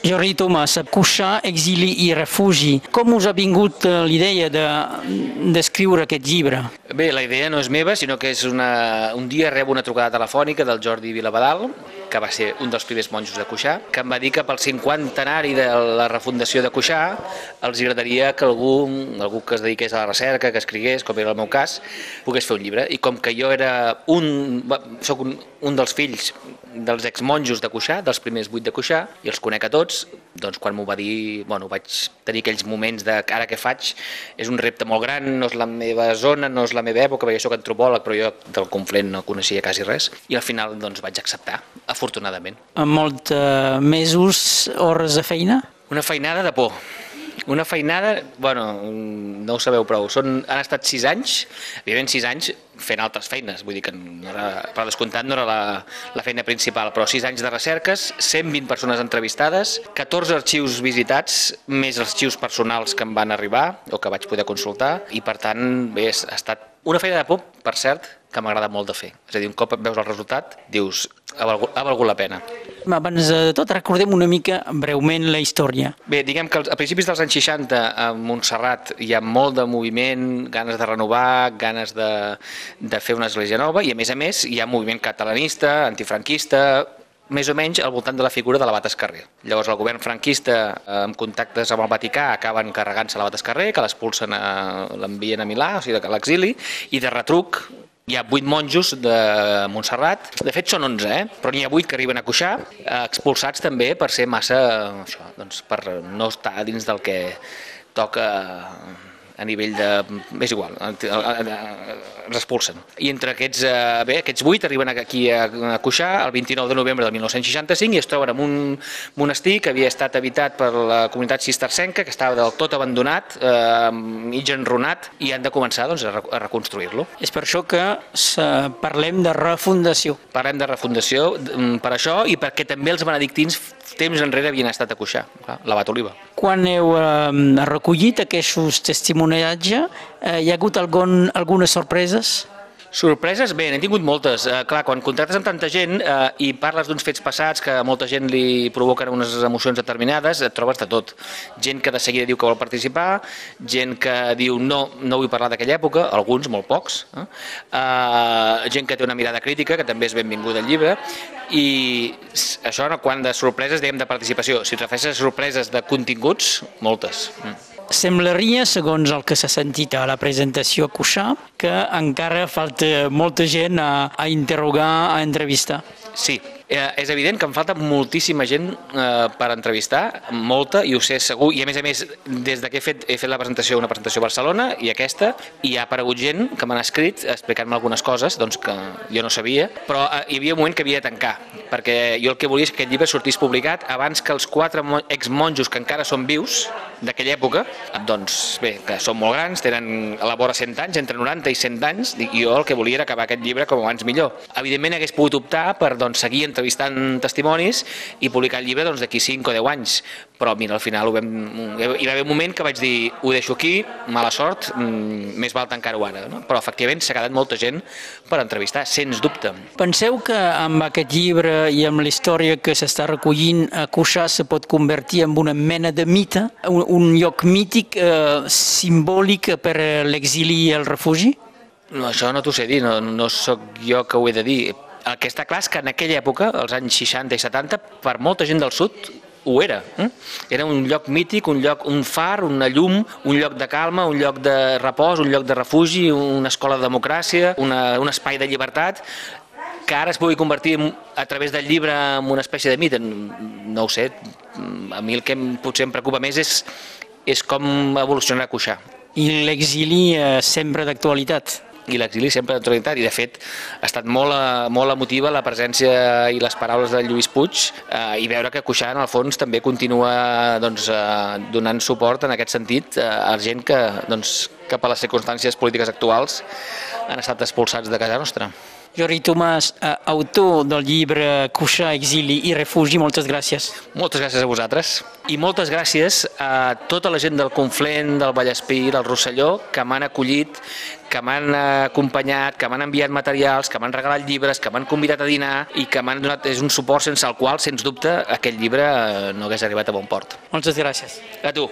Jordi Tomàs, Cuixà, exili i refugi. Com us ha vingut eh, l'idea d'escriure de, aquest llibre? Bé, la idea no és meva, sinó que és una... un dia rebo una trucada telefònica del Jordi Vilabadal, que va ser un dels primers monjos de Cuixà, que em va dir que pel 50 anari de la refundació de Cuixà els agradaria que algú, algú que es dediqués a la recerca, que escrigués, com era el meu cas, pogués fer un llibre. I com que jo era un, soc un, un dels fills dels exmonjos de Cuixà, dels primers vuit de Cuixà, i els conec a tots, doncs quan m'ho va dir, bueno, vaig tenir aquells moments de ara què faig, és un repte molt gran, no és la meva zona, no és la meva època, perquè jo soc antropòleg, però jo del Conflent no coneixia quasi res, i al final doncs vaig acceptar, afortunadament. Amb molts uh, mesos, hores de feina? Una feinada de por, una feinada, bueno, no ho sabeu prou, Són, han estat sis anys, evidentment sis anys fent altres feines, vull dir que no era, per descomptat no era la, la feina principal, però sis anys de recerques, 120 persones entrevistades, 14 arxius visitats, més els arxius personals que em van arribar o que vaig poder consultar, i per tant bé, ha estat una feina de por, per cert, que m'agrada molt de fer. És a dir, un cop veus el resultat, dius, ha valgut, ha valgut la pena. Abans de tot, recordem una mica breument la història. Bé, diguem que a principis dels anys 60 a Montserrat hi ha molt de moviment, ganes de renovar, ganes de, de fer una església nova i a més a més hi ha moviment catalanista, antifranquista, més o menys al voltant de la figura de l'abat Escarrer. Llavors el govern franquista, eh, amb contactes amb el Vaticà, acaben carregant-se l'abat Escarrer, que l'expulsen, l'envien a Milà, o sigui, a l'exili, i de retruc hi ha vuit monjos de Montserrat, de fet són 11, eh? però n'hi ha vuit que arriben a eh, expulsats també per ser massa, això, doncs per no estar dins del que toca a nivell de... és igual, ens expulsen. I entre aquests, eh, bé, aquests vuit arriben aquí a, Cuixà el 29 de novembre de 1965 i es troben en un monestir que havia estat habitat per la comunitat cistercenca, que estava del tot abandonat, eh, mig enrunat, i han de començar doncs, a, a reconstruir-lo. És per això que parlem de refundació. Parlem de refundació mm, per això i perquè també els benedictins temps enrere havien estat a Cuixà, l'abat Oliva. Quan heu eh, recollit aquests testimoniatges, eh, hi ha hagut algun, algunes sorpreses? Sorpreses? Bé, n'he tingut moltes. Eh, clar, quan contractes amb tanta gent eh, i parles d'uns fets passats que a molta gent li provoquen unes emocions determinades, et trobes de tot. Gent que de seguida diu que vol participar, gent que diu no, no vull parlar d'aquella època, alguns, molt pocs, eh? Eh, gent que té una mirada crítica, que també és benvinguda al llibre, i això quan de sorpreses, diguem, de participació. Si et refereixes a sorpreses de continguts, moltes. Mm. Semblaria, segons el que s'ha sentit a la presentació a Cuixà, que encara falta molta gent a, a interrogar, a entrevistar. Sí, eh, és evident que em falta moltíssima gent eh, per entrevistar, molta, i ho sé segur, i a més a més, des que he fet, he fet la presentació, una presentació a Barcelona, i aquesta, i ha aparegut gent que m'han escrit explicant-me algunes coses doncs, que jo no sabia, però eh, hi havia un moment que havia de tancar, perquè jo el que volia és que aquest llibre sortís publicat abans que els quatre exmonjos que encara són vius d'aquella època, doncs bé, que són molt grans, tenen a la vora 100 anys, entre 90 i 100 anys, i jo el que volia era acabar aquest llibre com abans millor. Evidentment hagués pogut optar per doncs, seguir entrevistant testimonis i publicar el llibre doncs, d'aquí doncs, 5 o 10 anys, però mira, al final ho vam, hi va haver un moment que vaig dir ho deixo aquí, mala sort, mm, més val tancar-ho ara, no? però efectivament s'ha quedat molta gent per entrevistar, sens dubte. Penseu que amb aquest llibre i amb la història que s'està recollint a Cuixà se pot convertir en una mena de mite, un, un lloc mític, eh, simbòlic per l'exili i el refugi? No, això no t'ho sé dir, no, no sóc jo que ho he de dir el que està clar és que en aquella època, als anys 60 i 70, per molta gent del sud ho era. Eh? Era un lloc mític, un lloc, un far, una llum, un lloc de calma, un lloc de repòs, un lloc de refugi, una escola de democràcia, una, un espai de llibertat que ara es pugui convertir a través del llibre en una espècie de mite, no ho sé. A mi el que potser em preocupa més és, és com evolucionarà Cuixà. I l'exili eh, sempre d'actualitat? I l'exili sempre d'actualitat i de fet ha estat molt, eh, molt emotiva la presència i les paraules de Lluís Puig eh, i veure que Cuixà en el fons també continua doncs, eh, donant suport en aquest sentit eh, a gent que doncs, cap a les circumstàncies polítiques actuals han estat expulsats de casa nostra. Jordi Tomàs, eh, autor del llibre Cuixà, exili i refugi, moltes gràcies. Moltes gràcies a vosaltres i moltes gràcies a tota la gent del Conflent, del Vallespí, del Rosselló, que m'han acollit, que m'han acompanyat, que m'han enviat materials, que m'han regalat llibres, que m'han convidat a dinar i que m'han donat és un suport sense el qual, sens dubte, aquest llibre eh, no hagués arribat a bon port. Moltes gràcies. A tu.